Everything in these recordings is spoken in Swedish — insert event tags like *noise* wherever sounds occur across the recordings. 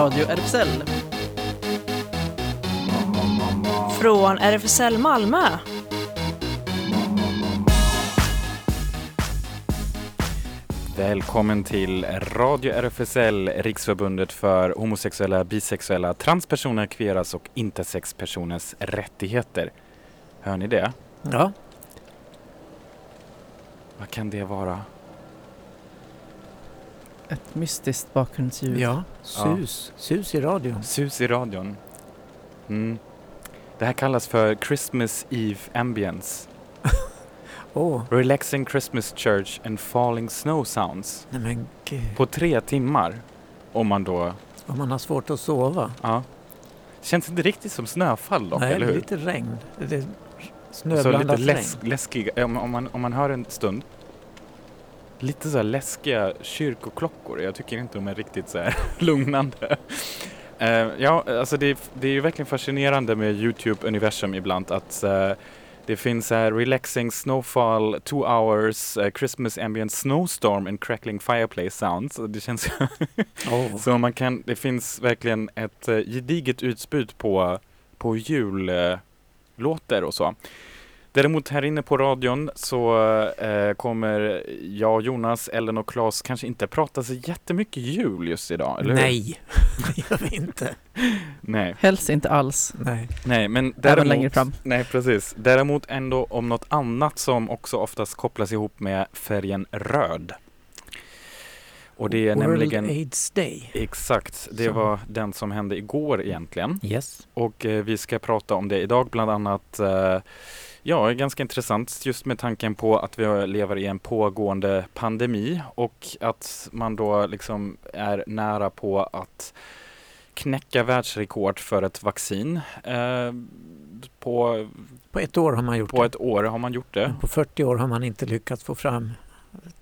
Radio RFSL. Från RFSL Malmö. Välkommen till Radio RFSL, Riksförbundet för homosexuella, bisexuella, transpersoner, kveras och intersexpersoners rättigheter. Hör ni det? Ja, Vad kan det vara? Ett mystiskt bakgrundsljud. ja. Sus. Sus i radion. Sus i radion. Mm. Det här kallas för Christmas Eve Ambience. *laughs* Åh, Relaxing Christmas Church and Falling Snow Sounds. nej men gud. På tre timmar. Om man då, Om man har svårt att sova. ja. Känns inte riktigt som snöfall dock, nej, eller hur? lite regn. Det är Så snöblandat lite läs regn. läskiga, om, om, man, om man hör en stund. Lite så här läskiga kyrkoklockor. Jag tycker inte de är riktigt så här *laughs* lugnande. Eh, ja, alltså det, är- det är ju verkligen fascinerande med Youtube-universum ibland att eh, det finns här relaxing snowfall, two hours, eh, Christmas ambient snowstorm and crackling fireplace sounds. Det känns Åh, *laughs* så man kan, det finns verkligen ett gediget utbud på, på jullåtar och så. Däremot här inne på radion så eh, kommer jag, Jonas, Ellen och Claes kanske inte prata så jättemycket jul just idag, eller hur? nej, *laughs* det gör vi inte. Nej. Helst inte alls. Nej. Nej, men Även däremot, längre fram. Nej, precis. Däremot ändå om något annat som också oftast kopplas ihop med färgen röd. Och det är World nämligen AIDS Day. Exakt, det Som- var den som hände igår egentligen. Yes. Och eh, vi ska prata om det idag bland annat. Eh, ja, ganska intressant just med tanken på att vi lever i en pågående pandemi och att man då liksom är nära på att knäcka världsrekord för ett vaccin. Eh, på, På ett år har man gjort på det. ett år har man gjort det. Men På 40 år har man inte lyckats få fram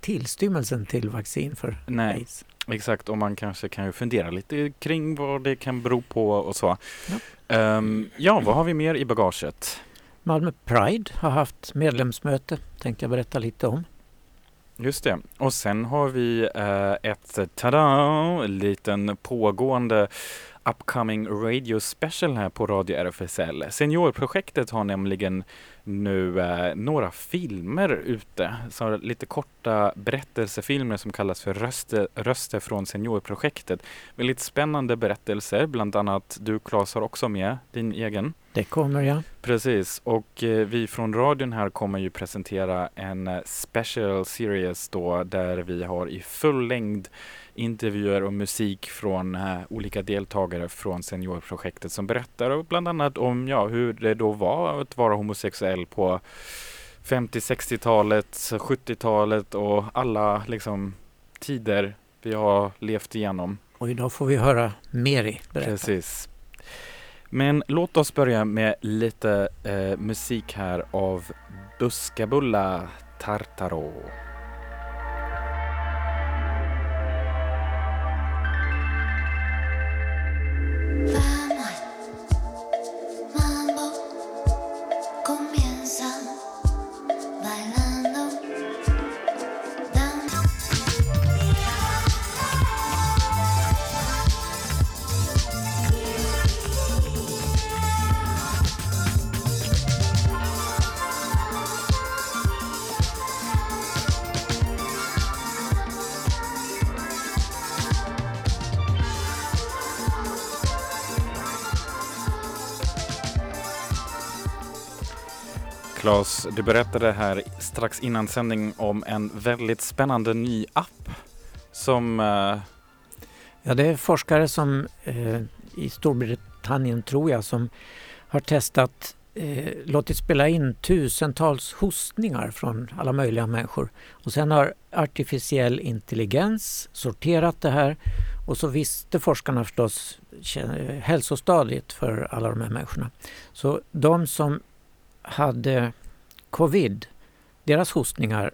tillstymmelsen till vaccin för Nej, AIDS. exakt. Och man kanske kan ju fundera lite kring vad det kan bero på och så. Ja. Ehm, ja, vad har vi mer i bagaget? Malmö Pride har haft medlemsmöte, tänkte jag berätta lite om. Just det. Och sen har vi eh, ett tada, liten pågående upcoming radio special här på Radio RFSL. Seniorprojektet har nämligen nu eh, några filmer ute. Så lite korta berättelsefilmer som kallas för Röster, röster från Seniorprojektet. Väldigt spännande berättelser, bland annat du Claes har också med din egen. Det kommer jag. Precis, och eh, vi från radion här kommer ju presentera en eh, special series då där vi har i full längd intervjuer och musik från eh, olika deltagare från seniorprojektet som berättar bland annat om ja, hur det då var att vara homosexuell på 50, 60-talet, 70-talet och alla liksom tider vi har levt igenom. Och idag får vi höra Meri berätta. Precis. Men låt oss börja med lite eh, musik här av Buskabulla Tartaro. Berättade här strax innan sändning om en väldigt spännande ny app som eh, Ja, det är forskare som eh, i Storbritannien, tror jag, som har testat, eh, låtit spela in tusentals hostningar från alla möjliga människor. Och sen har artificiell intelligens sorterat det här och så visste forskarna förstås hälsostadiet för alla de här människorna. Så de som hade covid, deras hostningar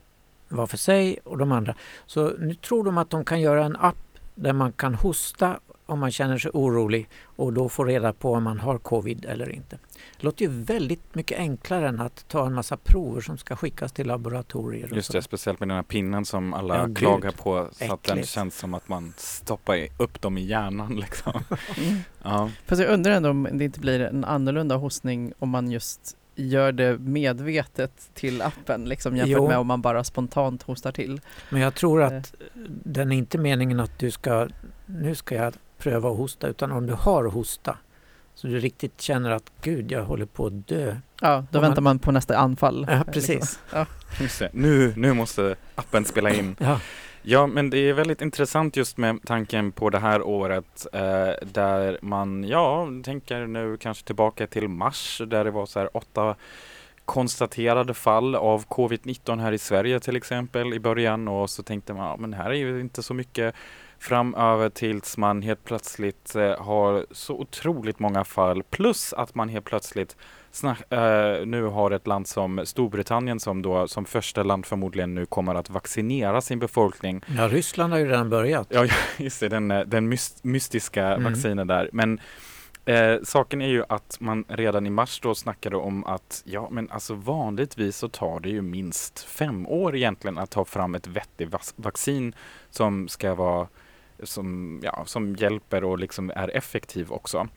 var för sig och de andra. Så nu tror de att de kan göra en app där man kan hosta om man känner sig orolig och då få reda på om man har covid eller inte. Det låter ju väldigt mycket enklare än att ta en massa prover som ska skickas till laboratorier. och Just det, speciellt med den här pinnen som alla Ja, gud. klagar på så att den Äckligt. känns som att man stoppar upp dem i hjärnan *laughs* liksom. Mm. Ja, Fast jag undrar ändå om det inte blir en annorlunda hostning om man just gör det medvetet till appen liksom jämfört Jo. med om man bara spontant hostar till. Men jag tror Eh. att den är inte meningen att du ska, nu ska jag pröva att hosta, utan om du har hosta så du riktigt känner att gud, jag håller på att dö. Ja, då Om man- väntar man på nästa anfall. Ja, eh, precis. Liksom. Ja. just det. Nu, nu måste appen spela in. Ja, Ja, men det är väldigt intressant just med tanken på det här året eh, där man, ja, tänker nu kanske tillbaka till mars där det var så här åtta konstaterade fall av covid-19 här i Sverige till exempel i början och så tänkte man, ja, men här är ju inte så mycket framöver tills man helt plötsligt eh, har så otroligt många fall plus att man helt plötsligt snack, eh, nu har ett land som Storbritannien som då som första land förmodligen nu kommer att vaccinera sin befolkning. ja Ryssland har ju redan börjat. Ja, *laughs* just det, den, eh, den mys- mystiska Mm. vaccinen där. Men eh, saken är ju att man redan i mars då snackade om att ja, men alltså vanligtvis så tar det ju minst fem år egentligen att ta fram ett vettigt vaccin som ska vara som, ja, som hjälper och liksom är effektiv också.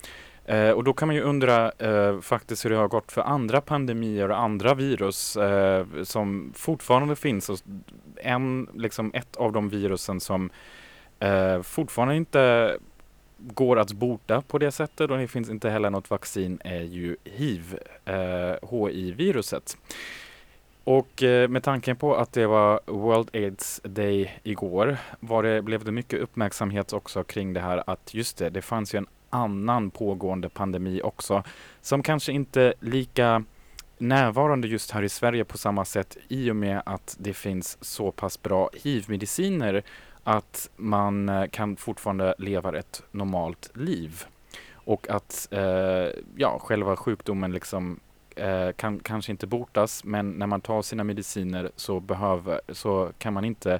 Eh, och då kan man ju undra eh, faktiskt hur det har gått för andra pandemier och andra virus eh, som fortfarande finns. Och en, liksom ett av de virusen som eh, fortfarande inte går att bota på det sättet och det finns inte heller något vaccin är ju hiv, eh, HI-viruset. Och eh, med tanken på att det var World AIDS Day igår var det, blev det mycket uppmärksamhet också kring det här att just det, det fanns ju en annan pågående pandemi också som kanske inte lika närvarande just här i Sverige på samma sätt i och med att det finns så pass bra hiv-mediciner att man eh, kan fortfarande leva ett normalt liv. Och att eh, ja, själva sjukdomen liksom eh, kan kanske inte botas men när man tar sina mediciner så, behöver, så kan man inte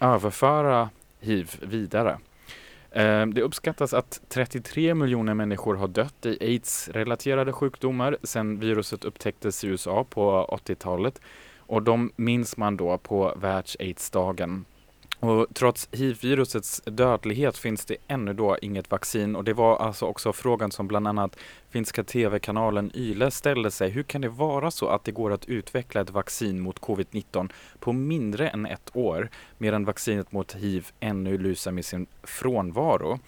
överföra hiv vidare. Eh, Det uppskattas att 33 miljoner människor har dött i aids-relaterade sjukdomar sedan viruset upptäcktes i USA på 80-talet. Och de minns man då på världs-aids-dagen. Och trots hiv-virusets dödlighet finns det ännu då inget vaccin och det var alltså också frågan som bland annat finska tv-kanalen YLE ställde sig. Hur kan det vara så att det går att utveckla ett vaccin mot covid-19 på mindre än ett år medan vaccinet mot hiv ännu lyser med sin frånvaro?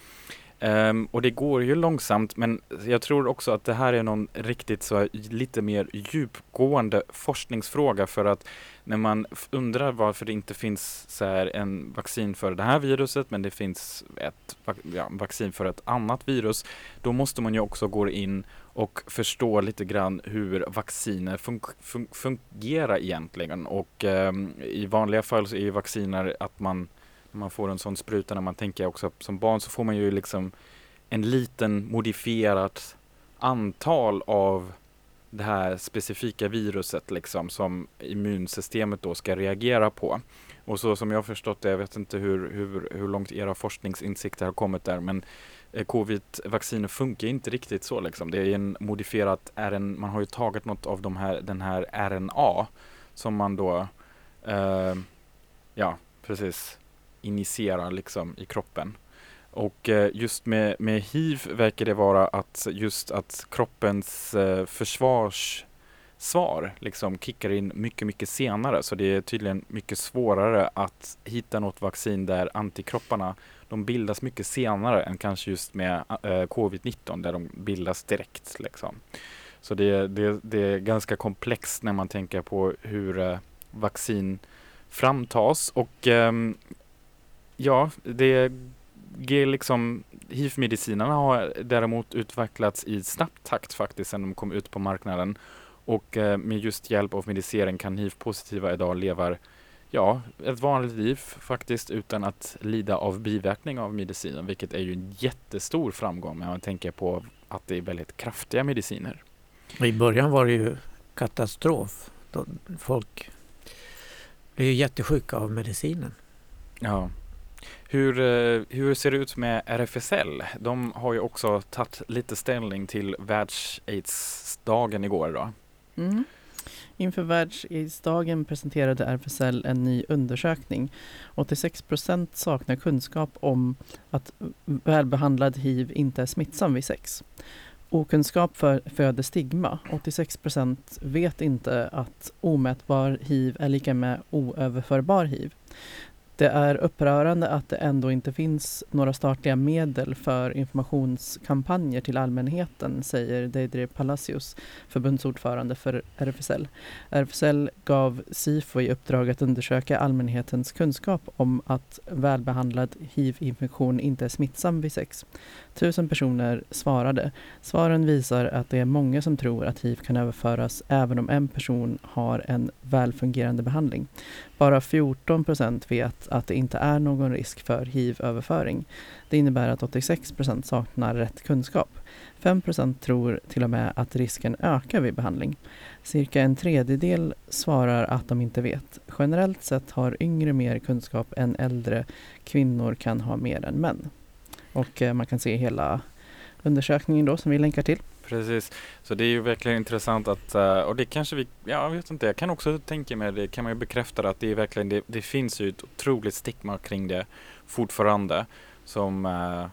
Um, och det går ju långsamt men jag tror också att det här är någon riktigt så lite mer djupgående forskningsfråga för att när man undrar varför det inte finns så här en vaccin för det här viruset men det finns ett ja, vaccin för ett annat virus då måste man ju också gå in och förstå lite grann hur vacciner fun- fun- fungerar egentligen. Och um, i vanliga fall så är ju vacciner att man man får en sån spruta när man tänker också som barn så får man ju liksom en liten modifierat antal av det här specifika viruset liksom som immunsystemet då ska reagera på. Och så som jag har förstått det, jag vet inte hur, hur, hur långt era forskningsinsikter har kommit där, men eh, covid-vacciner funkar inte riktigt så liksom. Det är en modifierat RNA, man har ju tagit något av de här, den här RNA som man då, eh, ja precis, injicerar liksom i kroppen. Och eh, just med, med hiv verkar det vara att just att kroppens eh, försvarssvar liksom kickar in mycket, mycket senare. Så det är tydligen mycket svårare att hitta något vaccin där antikropparna de bildas mycket senare än kanske just med eh, covid-19 där de bildas direkt. Liksom. Så det, det, det är ganska komplext när man tänker på hur vaccin framtas och ehm, ja, det ger liksom hiv-medicinerna har däremot utvecklats i snabb takt faktiskt sedan de kom ut på marknaden. Och eh, med just hjälp av medicinering kan hiv-positiva idag leva ja, ett vanligt liv faktiskt utan att lida av biverkning av medicinen, vilket är ju en jättestor framgång när man tänker på att det är väldigt kraftiga mediciner. I början var det ju katastrof. Folk blev ju jättesjuka av medicinen. Ja, hur, eh, hur ser det ut med RFSL? De har ju också tagit lite ställning till världs-aids-dagen igår då. Mm. Inför världsaidsdagen presenterade RFSL en ny undersökning. 86 procent saknar kunskap om att välbehandlad hiv inte är smittsam vid sex. Okunskap för, föder stigma. 86 procent vet inte att omätbar hiv är lika med oöverförbar hiv. Det är upprörande att det ändå inte finns några statliga medel för informationskampanjer till allmänheten, säger Deidre Palacios, förbundsordförande för RFSL. RFSL gav Sifo i uppdrag att undersöka allmänhetens kunskap om att välbehandlad hiv-infektion inte är smittsam vid sex. Tusen personer svarade. Svaren visar att det är många som tror att hiv kan överföras även om en person har en välfungerande behandling. Bara 14 procent vet att det inte är någon risk för hiv-överföring. Det innebär att 86 procent saknar rätt kunskap. 5 procent tror till och med att risken ökar vid behandling. Cirka en tredjedel svarar att de inte vet. Generellt sett har yngre mer kunskap än äldre kvinnor kan ha mer än män. Och eh, man kan se hela undersökningen då som vi länkar till. Precis, så det är ju verkligen intressant att, eh, och det kanske vi, ja, jag vet inte, jag kan också tänka mig, det kan man ju bekräfta att det är verkligen, det, det finns ju ett otroligt stigma kring det fortfarande som eh,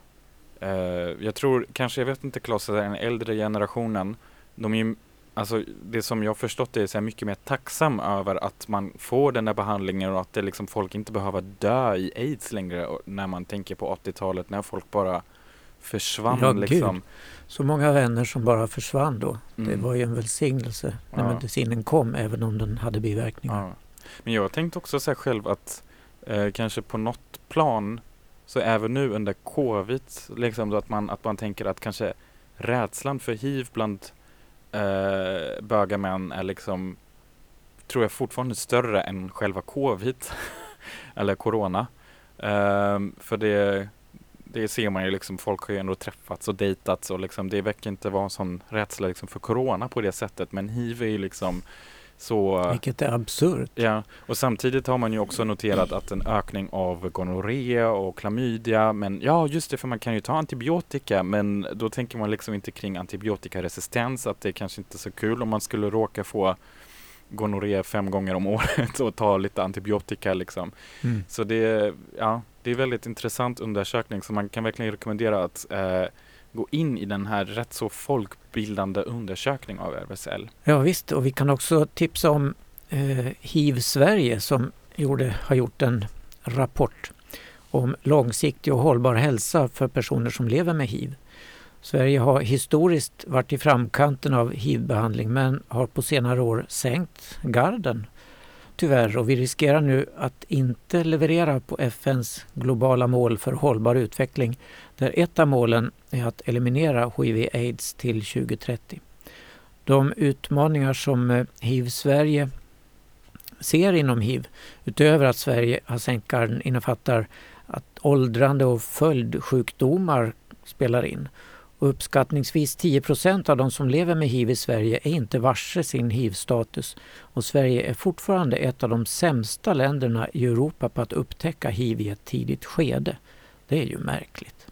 eh, jag tror, kanske, jag vet inte Klas, den äldre generationen, de är ju, alltså det som jag förstått är så här mycket mer tacksam över att man får den där behandlingen och att det liksom folk inte behöver dö i aids längre och när man tänker på 80-talet när folk bara försvann Ja, gud. liksom. Så många vänner som bara försvann då. Det Mm. var ju en välsignelse när Ja. medicinen kom även om den hade biverkningar. Ja. Men jag tänkte också så själv att eh, kanske på något plan så även nu under covid liksom att man, att man tänker att kanske rädslan för hiv bland eh, böga män är liksom tror jag fortfarande större än själva covid *laughs* eller corona. Ehm, för det, det ser man ju liksom, folk har ju ändå träffats och dejtats och liksom det verkar inte vara en sån rädsla liksom för corona på det sättet men hiv är ju liksom så Vilket är absurt. Ja, och samtidigt har man ju också noterat att en ökning av gonorré och klamydia, men ja just det, för man kan ju ta antibiotika, men då tänker man liksom inte kring antibiotikaresistens, att det kanske inte är så kul om man skulle råka få gonorré fem gånger om året *laughs* och ta lite antibiotika liksom. Mm. Så det, ja, det är väldigt intressant undersökning, så man kan verkligen rekommendera att eh, gå in i den här rätt så folkbildande undersökning av RFSL. Ja visst, och vi kan också tipsa om eh, HIV Sverige som gjorde, har gjort en rapport om långsiktig och hållbar hälsa för personer som lever med hiv. Sverige har historiskt varit i framkanten av hiv-behandling men har på senare år sänkt garden tyvärr och vi riskerar nu att inte leverera på FNs globala mål för hållbar utveckling där ett av målen är att eliminera hiv-aids till 2030. De utmaningar som eh, HIV Sverige ser inom hiv, utöver att Sverige har sänkt garden, innefattar att åldrande och följdsjukdomar spelar in. Och uppskattningsvis 10% av de som lever med hiv i Sverige är inte varse sin hiv-status och Sverige är fortfarande ett av de sämsta länderna i Europa på att upptäcka hiv i ett tidigt skede. Det är ju märkligt.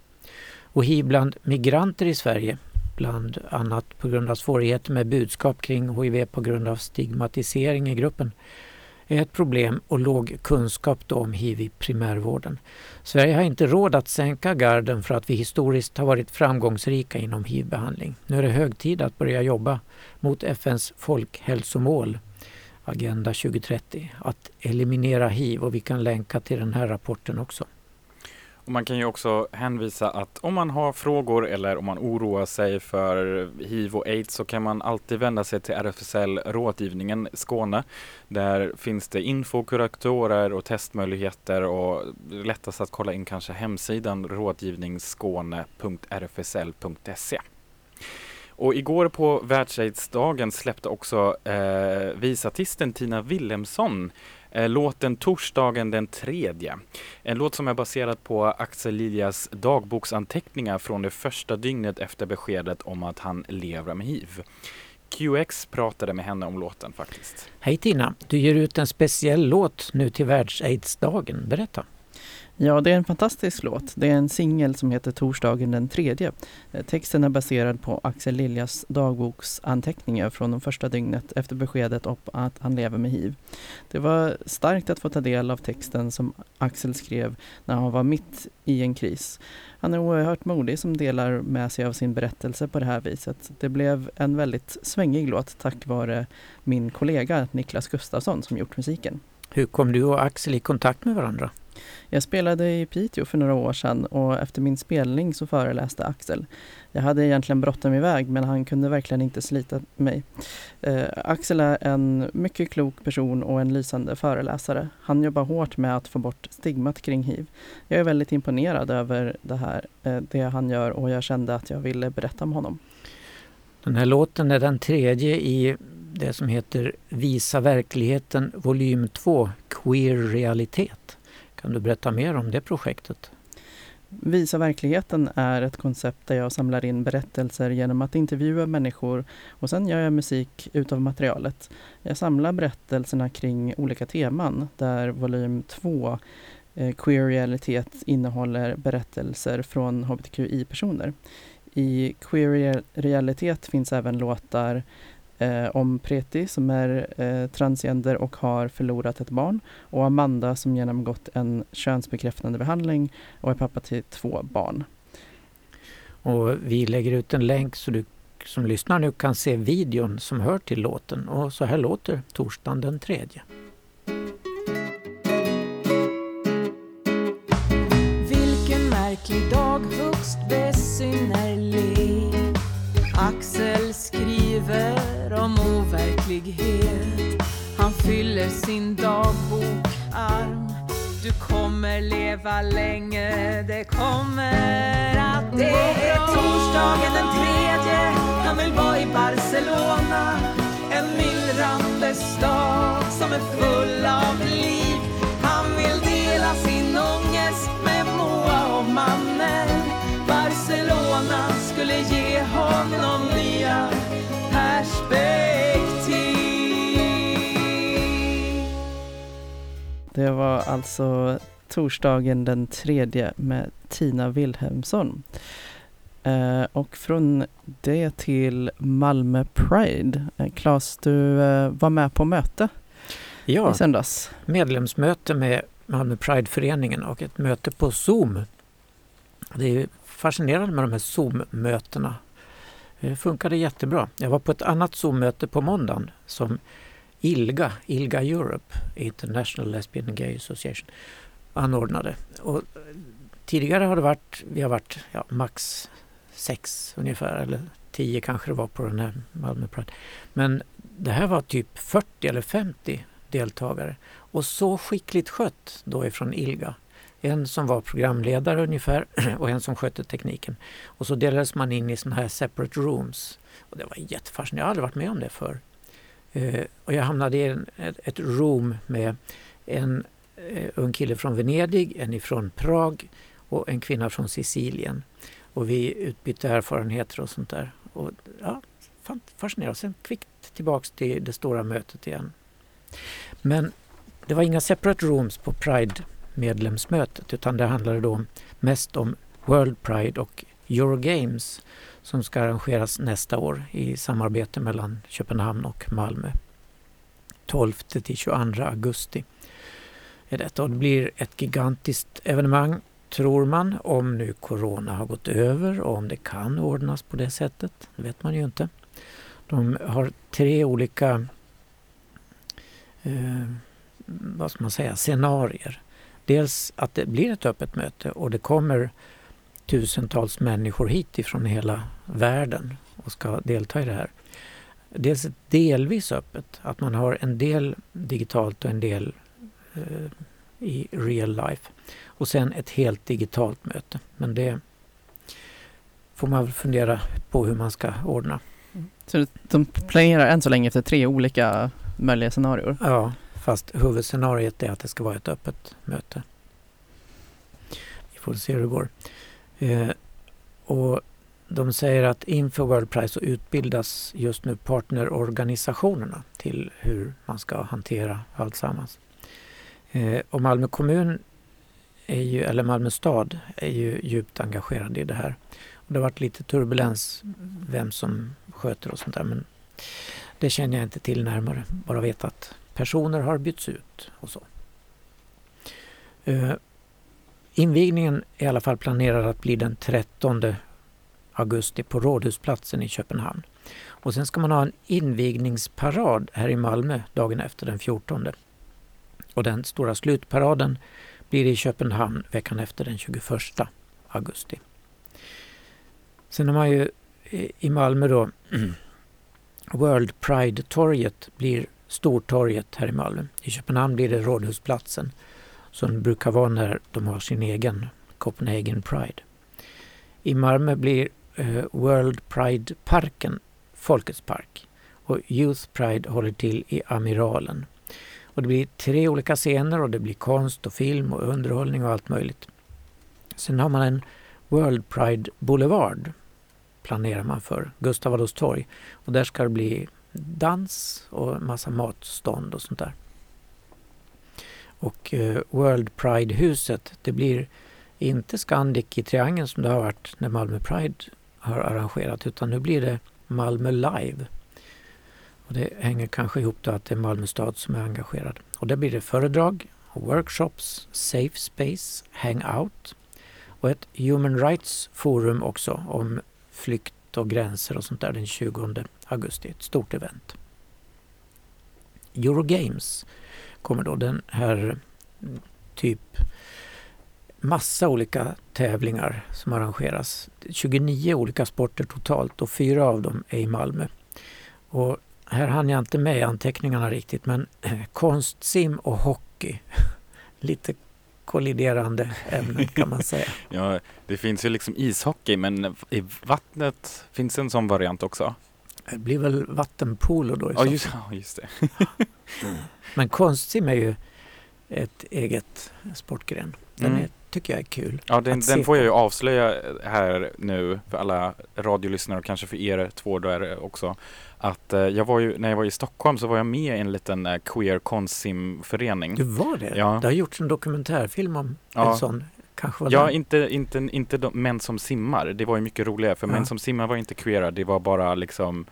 Och hiv bland migranter i Sverige bland annat på grund av svårigheter med budskap kring hiv på grund av stigmatisering i gruppen är ett problem och låg kunskap då om hiv i primärvården. Sverige har inte råd att sänka garden för att vi historiskt har varit framgångsrika inom hiv-behandling. Nu är det hög tid att börja jobba mot FNs folkhälsomål Agenda 2030 att eliminera hiv och vi kan länka till den här rapporten också. Och man kan ju också hänvisa att om man har frågor eller om man oroar sig för hiv och aids så kan man alltid vända sig till RFSL Rådgivningen Skåne. Där finns det info, kuratorer och testmöjligheter och lättast att kolla in kanske hemsidan rådgivningsskåne.rfsl.se. Och igår på världsaidsdagen släppte också eh, visartisten Tina Wilhelmsson Eh, låten Torsdagen den tredje. En låt som är baserad på Axel Liljas dagboksanteckningar från det första dygnet efter beskedet om att han lever med hiv. QX pratade med henne om låten faktiskt. Hej Tina! Du ger ut en speciell låt nu till världsaidsdagen. Berätta! Ja, det är en fantastisk låt. Det är en singel som heter Torsdagen den tredje. Eh, texten är baserad på Axel Liljas dagboksanteckningar från de första dygnet efter beskedet om att han lever med hiv. Det var starkt att få ta del av texten som Axel skrev när han var mitt i en kris. Han är oerhört modig som delar med sig av sin berättelse på det här viset. Det blev en väldigt svängig låt tack vare min kollega Niklas Gustafsson som gjort musiken. Hur kom du och Axel i kontakt med varandra? Jag spelade i Piteå för några år sedan och efter min spelning så föreläste Axel. Jag hade egentligen bråttom iväg men han kunde verkligen inte slita mig. Eh, Axel är en mycket klok person och en lysande föreläsare. Han jobbar hårt med att få bort stigmat kring hiv. Jag är väldigt imponerad över det här, eh, det han gör och jag kände att jag ville berätta om honom. Den här låten är den tredje i det som heter Visa verkligheten volym 2, Queer realitet. Kan du berätta mer om det projektet? Visa verkligheten är ett koncept där jag samlar in berättelser genom att intervjua människor och sen gör jag musik utav materialet. Jag samlar berättelserna kring olika teman där volym 2 eh, Queer realitet innehåller berättelser från hbtqi-personer. I Queer realitet finns även låtar eh, om Preti som är eh, transgender och har förlorat ett barn och Amanda som genomgått en könsbekräftande behandling och är pappa till två barn. Och vi lägger ut en länk så du som lyssnar nu kan se videon som hör till låten. Och så här låter torsdagen den tredje. Overklighet Han fyller sin dagbok arm Du kommer leva länge, det kommer att Det är torsdagen den tredje. Han vill vara i Barcelona. En myllrande stad som är full av liv. Han vill dela sin ångest med Moa och mannen. Barcelona skulle ge honom nya Det var alltså torsdagen den tredje med Tina Wilhelmsson. Eh, och från det till Malmö Pride. Eh, Claes, du eh, var med på möte Ja, i söndags. medlemsmöte med Malmö Pride-föreningen och ett möte på Zoom. Det är fascinerande med de här Zoom-mötena. Det funkade jättebra. Jag var på ett annat Zoom-möte på måndagen som ILGA, ILGA Europe, International Lesbian and Gay Association, anordnade. Och tidigare har det varit, vi har varit ja, max sex ungefär, eller tio kanske det var på den här Malmö Pride. Men det här var typ 40 eller 50 deltagare och så skickligt skött då ifrån ILGA. En som var programledare ungefär *clears throat* och en som skötte tekniken. Och så delades man in i sådana här separate rooms. Och det var jättefascinerande, jag har aldrig varit med om det förr. Eh, och jag hamnade i en, ett, ett room med en eh, ung kille från Venedig, en ifrån Prag och en kvinna från Sicilien. Och vi utbytte erfarenheter och sånt där. Och, ja, fascinerande. Sen kvickt tillbaks till det stora mötet igen. Men det var inga separate rooms på Pride-medlemsmötet utan det handlade då mest om World Pride och Eurogames som ska arrangeras nästa år i samarbete mellan Köpenhamn och Malmö. 12 till 22 augusti är detta och det blir ett gigantiskt evenemang tror man om nu Corona har gått över och om det kan ordnas på det sättet. Det vet man ju inte. De har tre olika eh, vad ska man säga, scenarier. Dels att det blir ett öppet möte och det kommer tusentals människor hit ifrån hela världen och ska delta i det här. Dels delvis öppet, att man har en del digitalt och en del eh, i real life. Och sen ett helt digitalt möte. Men det får man väl fundera på hur man ska ordna. Så de planerar än så länge efter tre olika möjliga scenarier. Ja, fast huvudscenariet är att det ska vara ett öppet möte. Vi får se hur det går. Eh, och de säger att inför World Prize så utbildas just nu partnerorganisationerna till hur man ska hantera alltsammans. Eh, och Malmö kommun är ju, eller Malmö stad är ju djupt engagerad i det här. Och det har varit lite turbulens vem som sköter och sånt där men det känner jag inte till närmare. Bara vet att personer har bytts ut och så. Eh, invigningen är i alla fall planerad att bli den 13 augusti på Rådhusplatsen i Köpenhamn. Och sen ska man ha en invigningsparad här i Malmö dagen efter den 14. Och den stora slutparaden blir i Köpenhamn veckan efter den 21 augusti. Sen har man ju eh, i Malmö då *clears throat* World Pride-torget blir Stortorget här i Malmö. I Köpenhamn blir det Rådhusplatsen som brukar vara när de har sin egen Copenhagen Pride. I Malmö blir eh, World Pride-parken Folkets park och Youth Pride håller till i Amiralen. Och det blir tre olika scener och det blir konst och film och underhållning och allt möjligt. Sen har man en World Pride Boulevard planerar man för, Gustav Adolfs torg. Och där ska det bli dans och massa matstånd och sånt där. Och eh, World Pride-huset, det blir inte Scandic i Triangeln som det har varit när Malmö Pride har arrangerat utan nu blir det Malmö Live. Och det hänger kanske ihop då att det är Malmö stad som är engagerad. Och där blir det föredrag, workshops, safe space, hangout och ett Human Rights Forum också om flykt och gränser och sånt där den 20 augusti. Ett stort event. Eurogames kommer då den här mm, typ massa olika tävlingar som arrangeras. 29 olika sporter totalt och fyra av dem är i Malmö. Och här hann jag inte med anteckningarna riktigt men *clears throat* konstsim och hockey. *laughs* Lite kolliderande ämnen kan man säga. *laughs* ja, det finns ju liksom ishockey men i vattnet finns en sån variant också. Det blir väl vattenpolo då i Ja, just, ja, just det. *laughs* Men konstsim är ju ett eget sportgren. Den Mm. är, tycker jag är kul. Ja, den, den får jag ju avslöja här nu för alla radiolyssnare och kanske för er två där också. Att eh, jag var ju, när jag var i Stockholm så var jag med i en liten eh, queer konstsimförening. Du var det? Ja. Det har gjorts en dokumentärfilm om Ja. en sån. Kanske var Ja, den. inte, inte, inte de män som simmar. Det var ju mycket roligare för Ja. män som simmar var inte queera. Det var bara liksom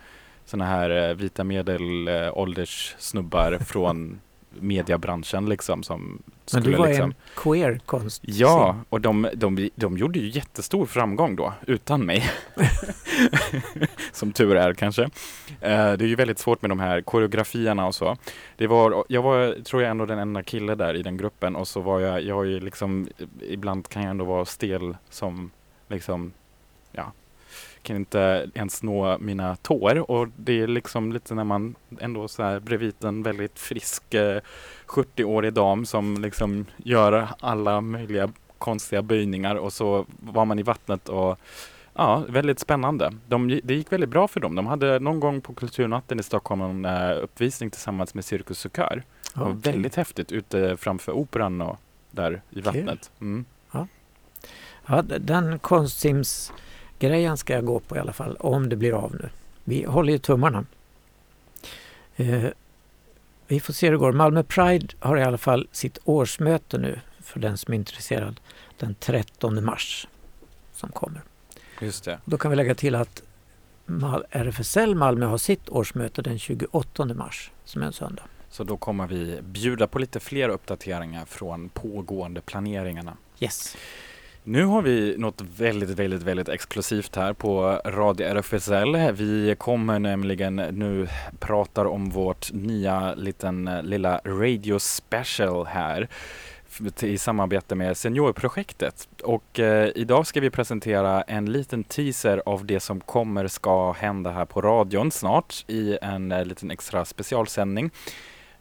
såna här eh, vita medelålders snubbar från *laughs* mediebranschen liksom som Men du skulle var liksom en queer konstsim. Ja, och de, de, de gjorde ju jättestor framgång då, utan mig. *laughs* Som tur är kanske. Eh, det är ju väldigt svårt med de här koreografierna och så. Det var, jag var, tror jag, ändå den enda kille där i den gruppen och så var jag, jag har ju liksom, ibland kan jag ändå vara stel som liksom, ja, kan inte ens nå mina tår och det är liksom lite när man ändå så här bredvid en väldigt frisk eh, 70-årig dam som liksom gör alla möjliga konstiga böjningar och så var man i vattnet och ja, väldigt spännande. De, det gick väldigt bra för dem. De hade någon gång på Kulturnatten i Stockholm en eh, uppvisning tillsammans med Cirkus och Kör. Det var väldigt häftigt ute framför operan och där i vattnet. Mm. Ja, d- den konstsimsgrejen ska jag gå på i alla fall, om det blir av nu. Vi håller ju tummarna. Eh, vi får se hur det går. Malmö Pride har i alla fall sitt årsmöte nu, för den som är intresserad, den 13 mars som kommer. Just det. Då kan vi lägga till att RFSL Malmö har sitt årsmöte den 28 mars, som är en söndag. Så då kommer vi bjuda på lite fler uppdateringar från pågående planeringarna. Yes. Nu har vi något väldigt, väldigt, väldigt exklusivt här på Radio RFSL. Vi kommer nämligen nu prata om vårt nya liten eh, lilla radio special här i samarbete med Seniorprojektet. Och eh, idag ska vi presentera en liten teaser av det som kommer ska hända här på radion snart i en eh, liten extra specialsändning.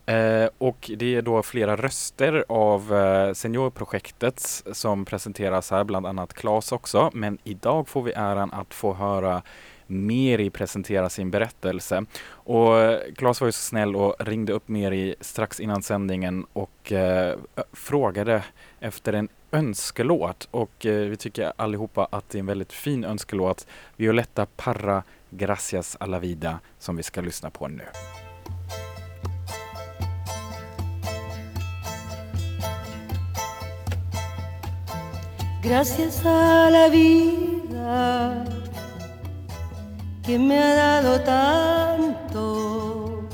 Eh, och det är då flera röster av eh, Seniorprojektet som presenteras här, bland annat Claes också. Men idag får vi äran att få höra Meri presentera sin berättelse. Och eh, Claes var ju så snäll och ringde upp Meri strax innan sändningen och eh, frågade efter en önskelåt. Och eh, vi tycker allihopa att det är en väldigt fin önskelåt. Violetta Parra Gracias a la vida som vi ska lyssna på nu. Gracias a la vida que me ha dado tanto,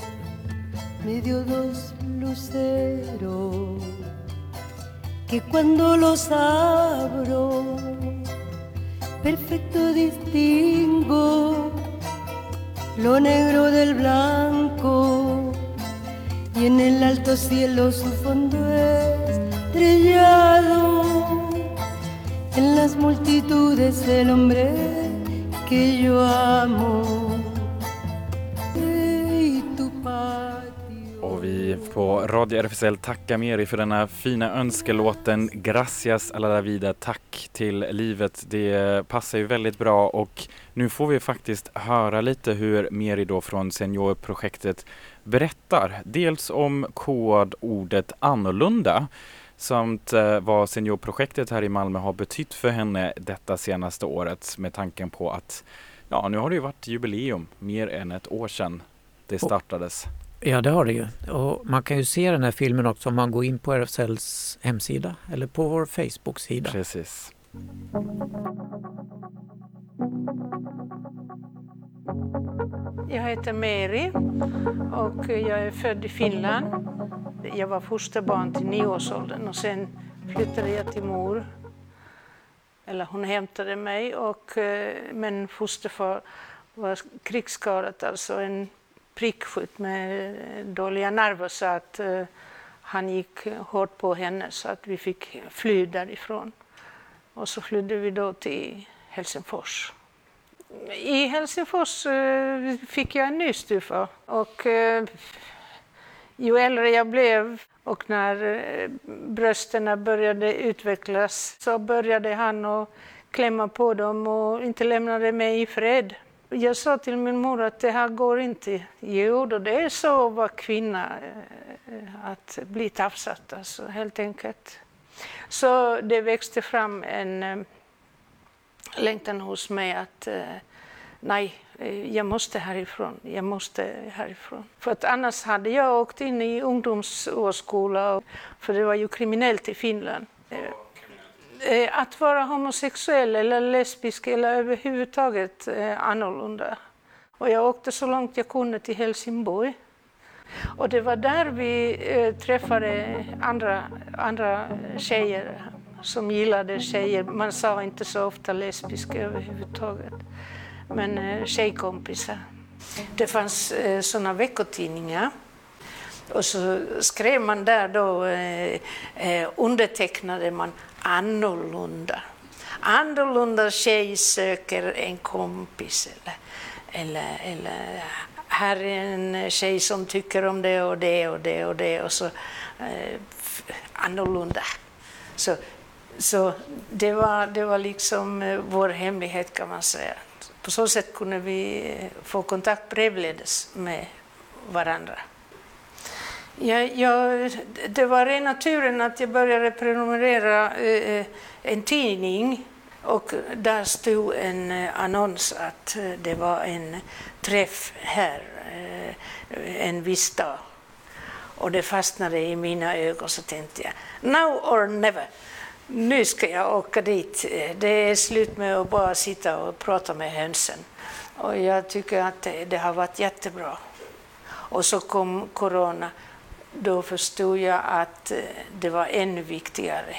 me dio dos luceros que cuando los abro, perfecto distingo lo negro del blanco y en el alto cielo su fondo estrellado på Radio RFSL tackar Meri för denna fina önskelåten Gracias a la vida, tack till livet. Det passar ju väldigt bra och nu får vi faktiskt höra lite hur Meri då från Seniorprojektet berättar. Dels om kodordet annorlunda samt eh, vad Seniorprojektet här i Malmö har betytt för henne detta senaste året med tanken på att ja, nu har det ju varit jubileum, mer än ett år sedan det startades. Ja, det har det ju. Och man kan ju se den här filmen också om man går in på RFSLs hemsida eller på vår Facebook-sida. Precis. Jag heter Mary och jag är född i Finland. Jag var fosterbarn till nioårsåldern och sen flyttade jag till mor. Eller hon hämtade mig, och, eh, men fosterfar var krigsskadad, alltså en prickskytt med eh, dåliga nerver så att eh, han gick hårt på henne så att vi fick fly därifrån. Och så flydde vi då till Helsingfors. I Helsingfors eh, fick jag en ny stufa. Och eh, ju äldre jag blev och när eh, brösten började utvecklas så började han att klämma på dem och inte lämnade mig i fred. Jag sa till min mor att det här går inte. Jo, då det är så att vara kvinna, eh, att bli tafsad, alltså, helt enkelt. Så det växte fram en eh, längtan hos mig att eh, nej, jag måste härifrån, jag måste härifrån. För att annars hade jag åkt in i ungdomsårsskola, för det var ju kriminellt i Finland. Eh, Att vara homosexuell eller lesbisk eller överhuvudtaget eh, annorlunda. Och jag åkte så långt jag kunde till Helsingborg. Och det var där vi eh, träffade andra, andra tjejer som gillade tjejer. Man sa inte så ofta lesbisk överhuvudtaget, men eh, tjejkompisar. Det fanns eh, sådana veckotidningar och så skrev man där då, eh, eh, undertecknade man annorlunda. Annorlunda tjej söker en kompis eller, eller, eller här är en tjej som tycker om det och det och det och det och så eh, annorlunda. Så, så det, var, det var liksom eh, vår hemlighet kan man säga. På så sätt kunde vi eh, få kontakt brevledes med varandra. Jag, jag, det var rena turen att jag började prenumerera eh, eh, en tidning och där stod en eh, annons att eh, det var en träff här eh, en viss dag. Och det fastnade i mina ögon så tänkte jag, now or never. Nu ska jag åka dit. Eh, det är slut med att bara sitta och prata med hönsen. Och jag tycker att det, det har varit jättebra. Och så kom corona. Då förstod jag att eh, det var ännu viktigare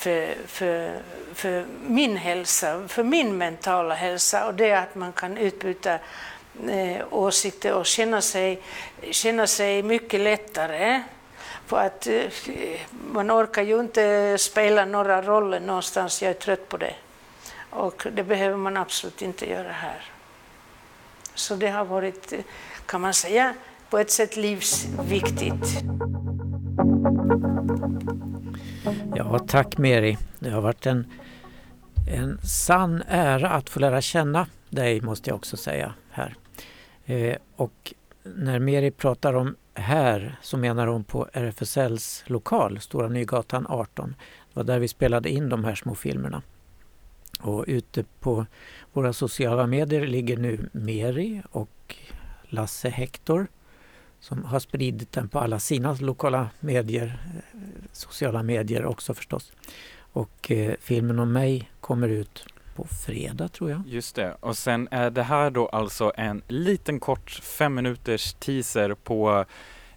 för, för, för min hälsa, för min mentala hälsa och det att man kan utbyta eh, åsikter och känna sig, känna sig mycket lättare. För att eh, man orkar ju inte spela några roller någonstans, jag är trött på det. Och det behöver man absolut inte göra här. Så det har varit, eh, kan man säga, på ett sätt livsviktigt. Ja, tack Meri. Det har varit en, en sann ära att få lära känna dig måste jag också säga här. Eh, och när Meri pratar om här så menar hon på RFSLs lokal, Stora Nygatan 18. Det var där vi spelade in de här små filmerna. Och ute på våra sociala medier ligger nu Meri och Lasse Hector som har spridit den på alla sina lokala medier, eh, sociala medier också förstås. Och eh, filmen om mig kommer ut på fredag tror jag. Just det. Och sen är det här då alltså en liten kort fem minuters teaser på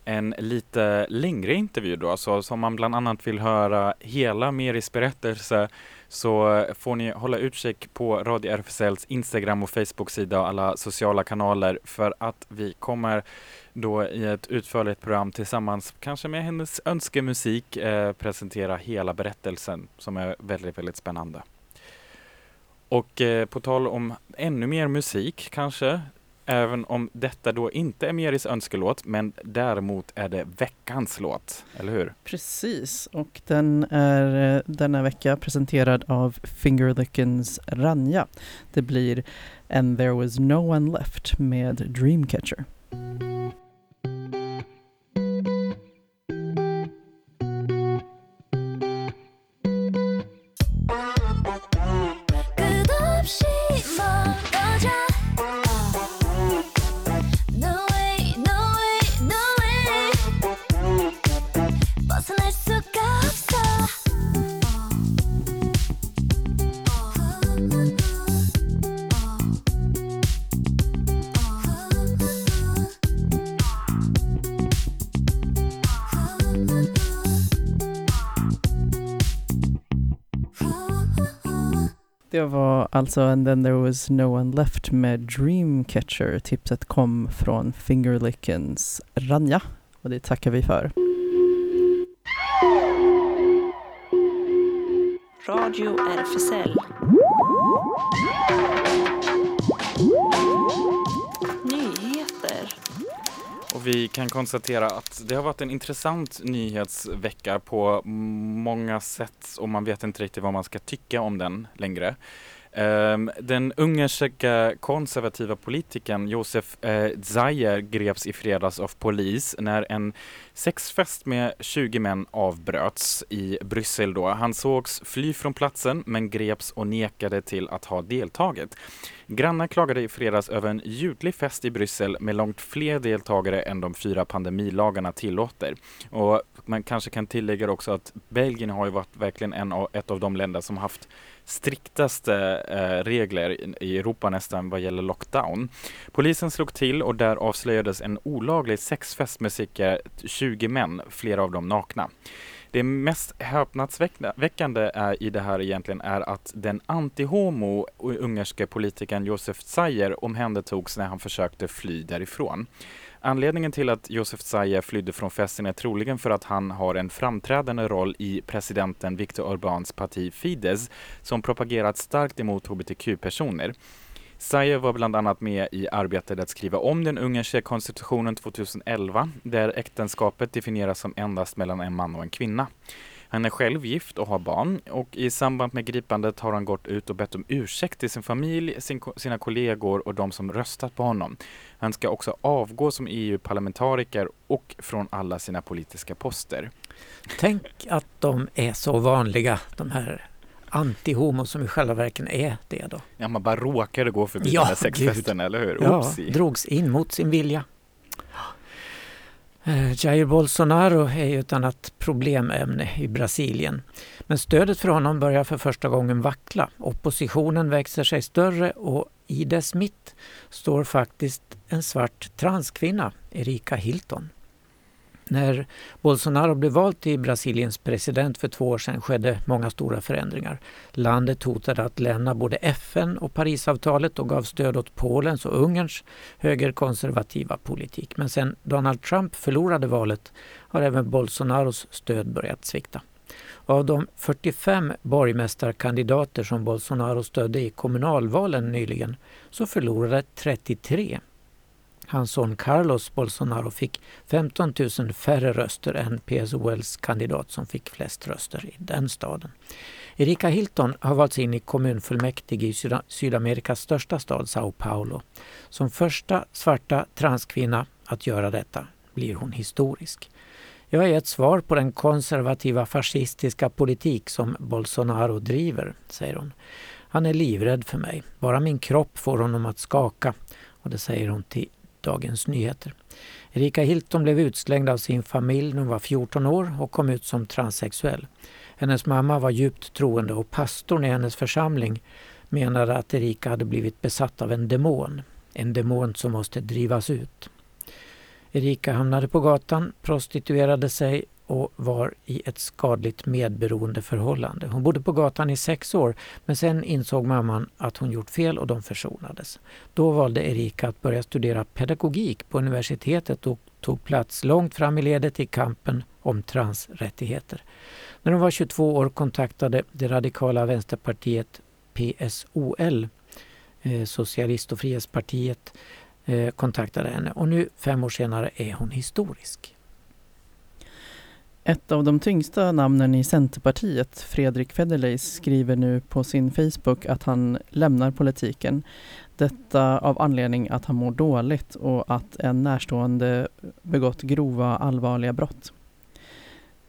en lite längre intervju då, så som man bland annat vill höra hela Meris berättelse så får ni hålla utkik på Radio RFSLs Instagram och Facebook-sida och alla sociala kanaler för att vi kommer då i ett utförligt program tillsammans, kanske med hennes önskemusik, eh, presentera hela berättelsen som är väldigt, väldigt spännande. Och eh, på tal om ännu mer musik kanske, även om detta då inte är Meris önskelåt, men däremot är det veckans låt, eller hur? Precis, och den är eh, denna vecka presenterad av Fingerlickens Ranja. Det blir And there was no one left med Dreamcatcher. Det var alltså And then there was no one left med Dreamcatcher. Tipset kom från Fingerlickens Ranja och det tackar vi för. Radio RFSL. Och vi kan konstatera att det har varit en intressant nyhetsvecka på många sätt och man vet inte riktigt vad man ska tycka om den längre. Ehm, den ungerska konservativa politikern Josef eh, Zajer greps i fredags av polis när en sexfest med 20 män avbröts i Bryssel då. Han sågs fly från platsen men greps och nekade till att ha deltagit. Grannar klagade i fredags över en ljudlig fest i Bryssel med långt fler deltagare än de fyra pandemilagarna tillåter. Och man kanske kan tillägga också att Belgien har ju varit verkligen en av, ett av de länder som haft striktaste eh, regler i, Europa nästan vad gäller lockdown. Polisen slog till och där avslöjades en olaglig sexfest med cirka 20 män, flera av dem nakna. Det mest häpnadsväckande i det här egentligen är att den anti-homo ungerske politikern Josef Zajer omhändertogs när han försökte fly därifrån. Anledningen till att Josef Zaje flydde från festen är troligen för att han har en framträdande roll i presidenten Viktor Orbáns parti Fidesz som propagerat starkt emot hbtq-personer. Zaje var bland annat med i arbetet att skriva om den ungerska konstitutionen 2011 där äktenskapet definieras som endast mellan en man och en kvinna. Han är själv gift och har barn och i samband med gripandet har han gått ut och bett om ursäkt till sin familj, sin, sina kollegor och de som röstat på honom. Han ska också avgå som EU-parlamentariker och från alla sina politiska poster. Tänk att de är så vanliga, de här anti-homo som i själva verket är det då. Ja, man bara råkade gå förbi Ja, den här sexfesten, eller hur? Ja, Oopsie. drogs in mot sin vilja. Eh, Jair Bolsonaro är ju ett annat problemämne i Brasilien. Men stödet för honom börjar för första gången vackla. Oppositionen växer sig större och i dess mitt står faktiskt en svart transkvinna, Erika Hilton. När Bolsonaro blev vald till Brasiliens president för två år sedan skedde många stora förändringar. Landet hotade att lämna både FN och Parisavtalet och gav stöd åt Polens och Ungerns högerkonservativa politik. Men sen Donald Trump förlorade valet har även Bolsonaros stöd börjat svikta. Av de 45 borgmästarkandidater som Bolsonaro stödde i kommunalvalen nyligen så förlorade 33 Hans son Carlos Bolsonaro fick 15 000 färre röster än PSOLs kandidat som fick flest röster i den staden. Erika Hilton har valts in i kommunfullmäktige i Sydamerikas största stad Sao Paulo. Som första svarta transkvinna att göra detta blir hon historisk. Jag är ett svar på den konservativa fascistiska politik som Bolsonaro driver, säger hon. Han är livrädd för mig. Bara min kropp får honom att skaka. Och det säger hon till Dagens Nyheter. Erika Hilton blev utslängd av sin familj när hon var 14 år och kom ut som transsexuell. Hennes mamma var djupt troende och pastorn i hennes församling menade att Erika hade blivit besatt av en demon. En demon som måste drivas ut. Erika hamnade på gatan, prostituerade sig och var i ett skadligt medberoendeförhållande. Hon bodde på gatan i sex år men sen insåg mamman att hon gjort fel och de försonades. Då valde Erika att börja studera pedagogik på universitetet och tog plats långt fram i ledet i kampen om transrättigheter. När hon var 22 år kontaktade det radikala vänsterpartiet PSOL, eh, Socialist och frihetspartiet, eh, kontaktade henne och nu fem år senare är hon historisk. Ett av de tyngsta namnen i Centerpartiet, Fredrik Federley, skriver nu på sin Facebook att han lämnar politiken. Detta av anledning att han mår dåligt och att en närstående begått grova allvarliga brott.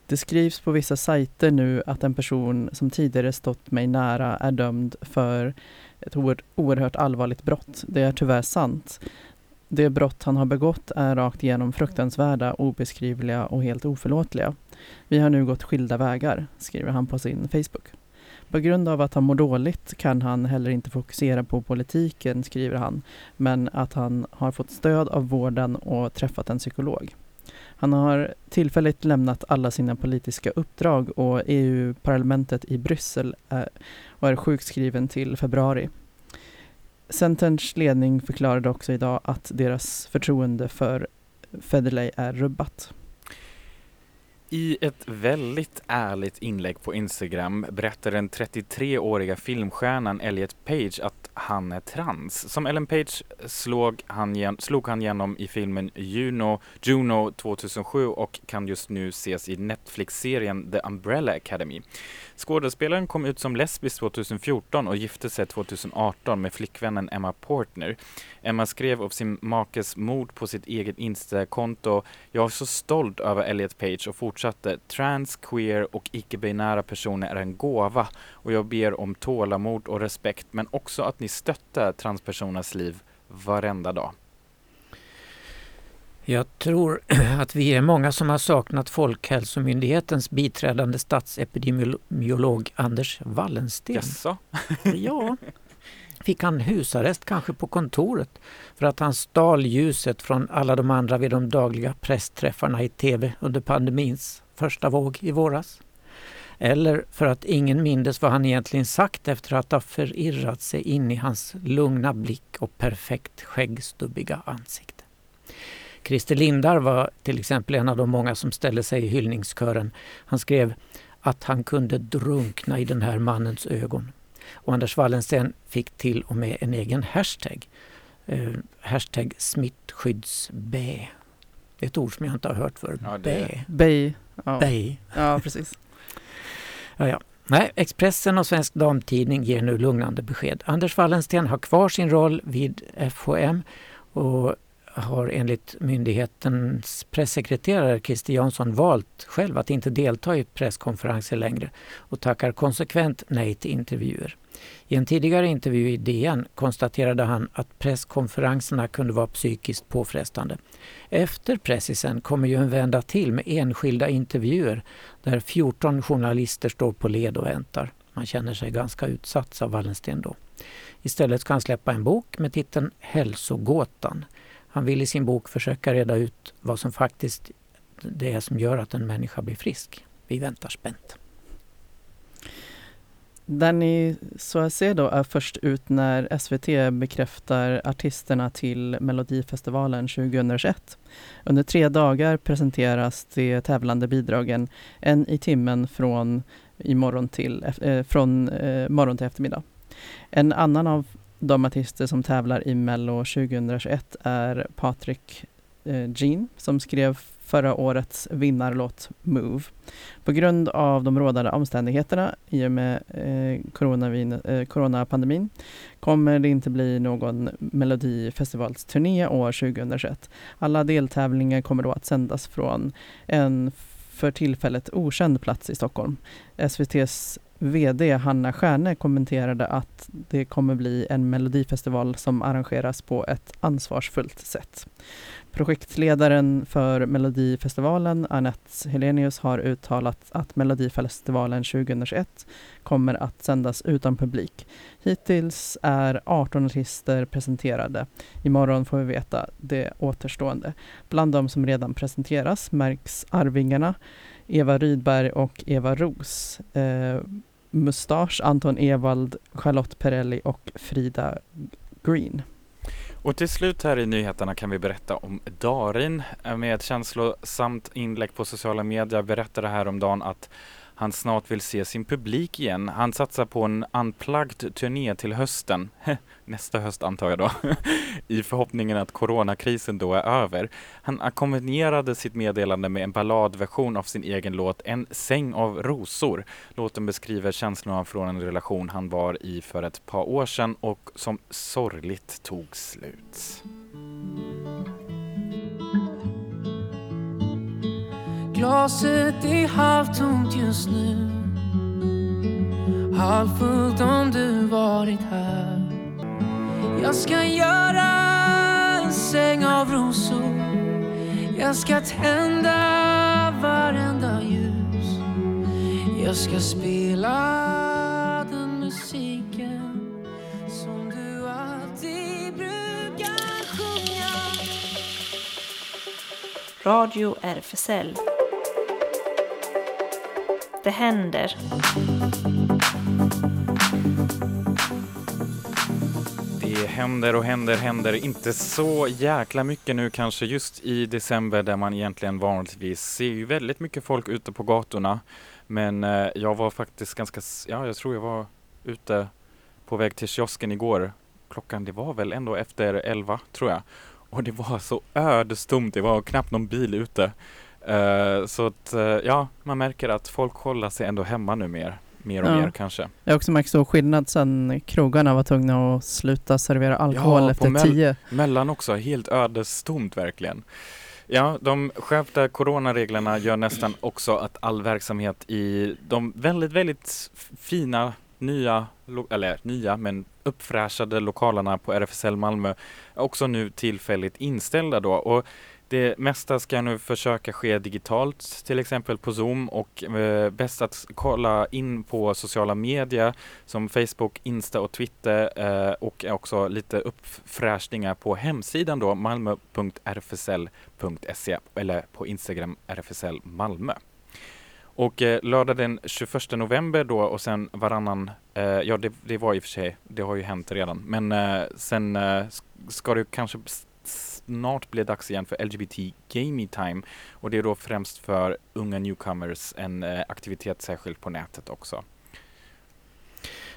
Det skrivs på vissa sajter nu att en person som tidigare stått mig nära är dömd för ett oerhört allvarligt brott. Det är tyvärr sant. Det brott han har begått är rakt igenom fruktansvärda, obeskrivliga och helt oförlåtliga. Vi har nu gått skilda vägar, skriver han på sin Facebook. På grund av att han mår dåligt kan han heller inte fokusera på politiken, skriver han, men att han har fått stöd av vården och träffat en psykolog. Han har tillfälligt lämnat alla sina politiska uppdrag och EU-parlamentet i Bryssel är, och är sjukskriven till februari. Centerns ledning förklarade också idag att deras förtroende för Federley är rubbat. I ett väldigt ärligt inlägg på Instagram berättar den 33-åriga filmstjärnan Elliot Page att han är trans. Som Ellen Page slog han, slog han igenom i filmen Juno, Juno 2007 och kan just nu ses i Netflix-serien The Umbrella Academy. Skådespelaren kom ut som lesbisk 2014 och gifte sig 2018 med flickvännen Emma Portner. Emma skrev om sin makes mord på sitt eget Insta-konto. Jag är så stolt över Elliot Page och fortsatte. Trans, queer och icke-binära personer är en gåva och jag ber om tålamod och respekt men också att ni stöttar transpersoners liv varenda dag. Jag tror *clears throat* att vi är många som har saknat Folkhälsomyndighetens biträdande statsepidemiolog Anders Wallensten. Jaså? Ja. Fick han husarrest kanske på kontoret för att han stal ljuset från alla de andra vid de dagliga pressträffarna i TV under pandemins första våg i våras? Eller för att ingen mindes vad han egentligen sagt efter att ha förirrat sig in i hans lugna blick och perfekt skäggstubbiga ansikte. Christer Lindar var till exempel en av de många som ställde sig i hyllningskören. Han skrev att han kunde drunkna i den här mannens ögon. Och Anders Wallensten fick till och med en egen hashtag. Eh, hashtag smittskyddsbä. Det är ett ord som jag inte har hört förr. Ja, Bä. Bey. Ja. Bä. ja, precis. *laughs* Ja, ja. Nej, Expressen och Svensk Damtidning ger nu lugnande besked. Anders Wallensten har kvar sin roll vid FHM och har enligt myndighetens pressekreterare Christer Jansson valt själv att inte delta i presskonferenser längre och tackar konsekvent nej till intervjuer. I en tidigare intervju i DN konstaterade han att presskonferenserna kunde vara psykiskt påfrestande. Efter pressisen kommer ju en vända till med enskilda intervjuer där 14 journalister står på led och väntar. Man känner sig ganska utsatt, sa Wallensten då. Istället ska han släppa en bok med titeln Hälsogåtan han vill i sin bok försöka reda ut vad som faktiskt det är som gör att en människa blir frisk. Vi väntar spänt. Danny Saucedo är först ut när SVT bekräftar artisterna till Melodifestivalen 2021. Under tre dagar presenteras de tävlande bidragen, en i timmen från, imorgon till, eh, från eh, morgon till eftermiddag. En annan av de artister som tävlar i Mello 2021 är Patrik eh, Jean som skrev förra årets vinnarlåt Move. På grund av de rådande omständigheterna i och med eh, eh coronapandemin kommer det inte bli någon Melodifestivalsturné år 2021. Alla deltävlingar kommer då att sändas från en för tillfället okänd plats i Stockholm. SVTs VD Hanna Stjärne kommenterade att det kommer bli en melodifestival som arrangeras på ett ansvarsfullt sätt. Projektledaren för Melodifestivalen, Anette Helenius, har uttalat att Melodifestivalen 2021 kommer att sändas utan publik. Hittills är 18 artister presenterade. Imorgon får vi veta det återstående. Bland de som redan presenteras märks Arvingarna, Eva Rydberg och Eva Ros. Eh, Mustasch, Anton Ewald, Charlotte Perrelli och Frida Green. Och till slut här i nyheterna kan vi berätta om Darin eh, med ett känslosamt inlägg på sociala medier berättade häromdagen att han snart vill se sin publik igen. Han satsar på en unplugged turné till hösten, *laughs* nästa höst antar jag då, *laughs* i förhoppningen att coronakrisen då är över. Han ackompanjerade sitt meddelande med en balladversion av sin egen låt En säng av rosor. Låten beskriver känslorna från en relation han var i för ett par år sedan och som sorgligt tog slut. Glaset är halvtomt just nu. Halvfullt om du varit här. Jag ska göra en säng av rosor. Jag ska tända varenda ljus. Jag ska spela den musiken som du alltid brukar sjunga. Radio RFSL. Det händer. Det händer och händer, händer inte så jäkla mycket nu kanske just i december där man egentligen vanligtvis ser ju väldigt mycket folk ute på gatorna. Men eh, jag var faktiskt ganska, ja jag tror jag var ute på väg till kiosken igår. Klockan det var väl ändå efter 11 tror jag. Och det var så ödestomt, det var knappt någon bil ute. Eh, så att eh, ja, man märker att folk håller sig ändå hemma nu mer. Mer och Ja. mer kanske. Jag har också märkt stor skillnad sen krogarna var tvungna att sluta servera alkohol Ja, efter tio. Mellan också, helt ödestomt verkligen. Ja, de skärpta coronareglerna gör nästan också att all verksamhet i de väldigt, väldigt fina nya, eller nya, men uppfräschade lokalerna på RFSL Malmö är också nu tillfälligt inställda då. Och det mesta ska nu försöka ske digitalt, till exempel på Zoom och eh, bäst att kolla in på sociala medier som Facebook, Insta och Twitter eh, och också lite uppfräschningar på hemsidan då malmo.rfsl.se eller på Instagram RFSL Malmö. Och eh, lördag den 21 november då och sen varannan, eh, ja det, det var i och för sig, det har ju hänt redan, men eh, sen eh, ska du kanske snart snart det dags igen för LGBT Gaming Time och det är då främst för unga newcomers, en eh, aktivitet särskilt på nätet också.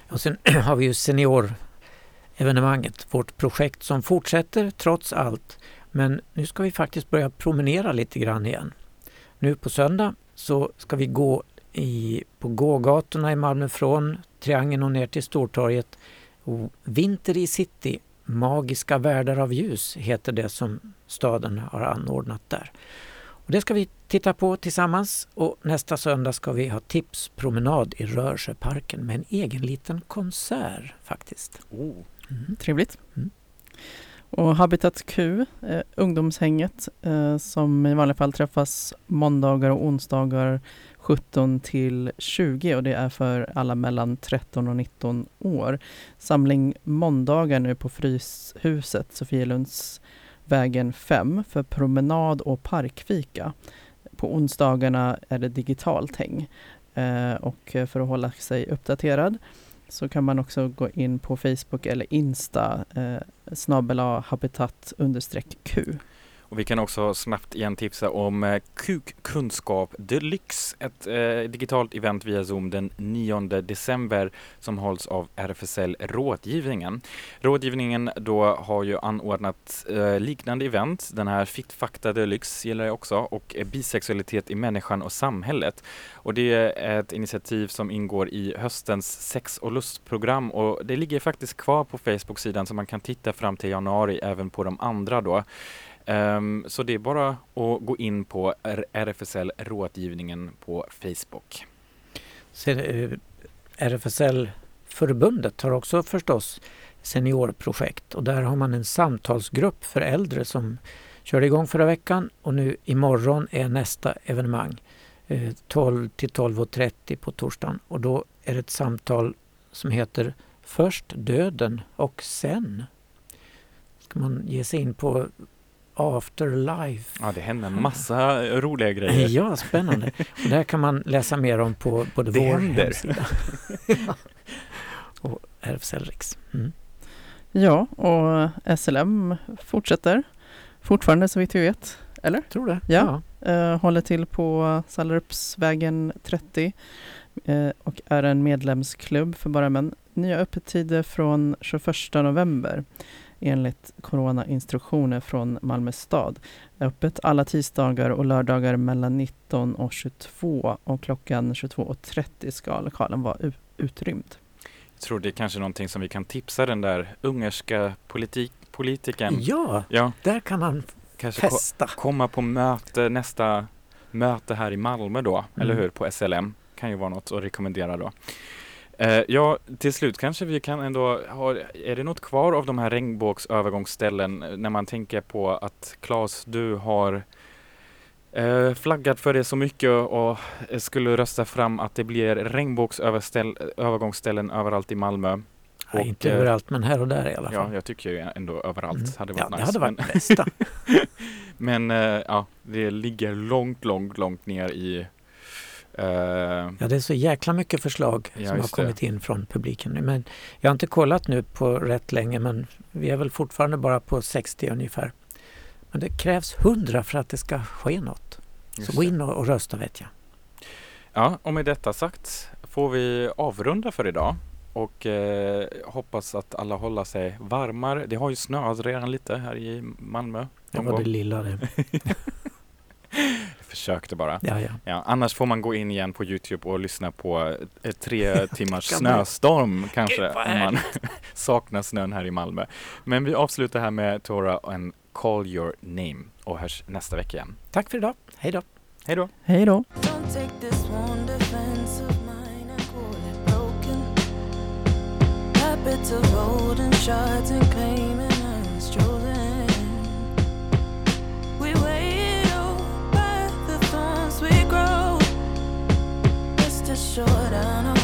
Och sen *clears throat* har vi ju seniorevenemanget, vårt projekt som fortsätter trots allt. Men nu ska vi faktiskt börja promenera lite grann igen. Nu på söndag så ska vi gå i, på gågatorna i Malmö från Triangeln och ner till Stortorget. Och Vinter i city, magiska världar av ljus heter det som staden har anordnat där. Och det ska vi titta på tillsammans och nästa söndag ska vi ha tipspromenad i Rörsjöparken med en egen liten konsert faktiskt. Oh. Mm. Trevligt. Mm. Och Habitat Q, eh, ungdomshänget eh, som i vanliga fall träffas måndagar och onsdagar 17 till 20 och det är för alla mellan 13 och 19 år. Samling måndagar nu på Fryshuset, Sofielundsvägen 5 för promenad och parkfika. På onsdagarna är det digitalt häng eh, och för att hålla sig uppdaterad så kan man också gå in på Facebook eller Insta eh, snabel habitat understreck Q. Och vi kan också snabbt igen tipsa om eh, Kukkunskap Deluxe, ett eh, digitalt event via Zoom den 9 december som hålls av RFSL Rådgivningen. Rådgivningen då har ju anordnat eh, liknande event, den här Fit Fakta Deluxe gillar jag också, och eh, bisexualitet i människan och samhället. Och det är ett initiativ som ingår i höstens sex och lustprogram och det ligger faktiskt kvar på Facebook-sidan så man kan titta fram till januari även på de andra då. Um, så det är bara att gå in på RFSL Rådgivningen på Facebook. Eh, RFSL-förbundet har också förstås seniorprojekt och där har man en samtalsgrupp för äldre som körde igång förra veckan och nu imorgon är nästa evenemang. Eh, 12 till 12.30 på torsdagen och då är det ett samtal som heter Först döden och sen ska man ge sig in på afterlife. Ja, det händer massa roliga grejer. Ja, spännande. Och det här kan man läsa mer om på både Det vår händer. hemsida Ja. *laughs* och RFSL Riks. Mm. Ja, och SLM fortsätter fortfarande så vitt vi vet. Eller? Tror det. Ja. Eh, håller till på Sallerupsvägen 30 eh, och är en medlemsklubb för bara män. Nya öppettider från 21 november enligt coronainstruktioner från Malmö stad. Öppet alla tisdagar och lördagar mellan 19 och 22 och klockan 22.30 ska lokalen vara utrymd. Jag tror det är kanske någonting som vi kan tipsa den där ungerska politik, politikern. Ja, Ja, där kan han kanske ko- festa. komma på möte, nästa möte här i Malmö då, eller Mm. hur? På SLM. Kan ju vara något att rekommendera då. Eh, ja, till slut kanske vi kan ändå ha, är det något kvar av de här regnbågsövergångsställen eh, när man tänker på att Claes, du har eh, flaggat för det så mycket och eh, skulle rösta fram att det blir regnbågsövergångsställen överallt i Malmö. Ja, Och, inte eh, överallt, men här och där i alla Ja, fall. jag tycker ju ändå överallt Mm. hade ja, varit det nice. hade varit men- det bästa. *laughs* Men eh, ja, det ligger långt, långt, långt ner i... eh, Ja, det är så jäkla mycket förslag Ja, som har just det. kommit in från publiken. Men jag har inte kollat nu på rätt länge, men vi är väl fortfarande bara på 60 ungefär. Men det krävs 100 för att det ska ske något. just Så gå in och, och rösta vet jag. Ja, och med detta sagt får vi avrunda för idag och eh, hoppas att alla håller sig varmare. Det har ju snöat redan lite här i Malmö. Det var gång. det lilla det. *laughs* Försökte bara. Ja, ja. Ja, annars får man gå in igen på Youtube och lyssna på ett tre *laughs* timmars snöstorm kanske om man *laughs* saknar snön här i Malmö. Men vi avslutar här med Tora and Call Your Name och hörs nästa vecka igen. Tack för idag. Hej då. Hej då! Hej då! Habits of holding shots and claiming I was chosen. We wait Shorter. I.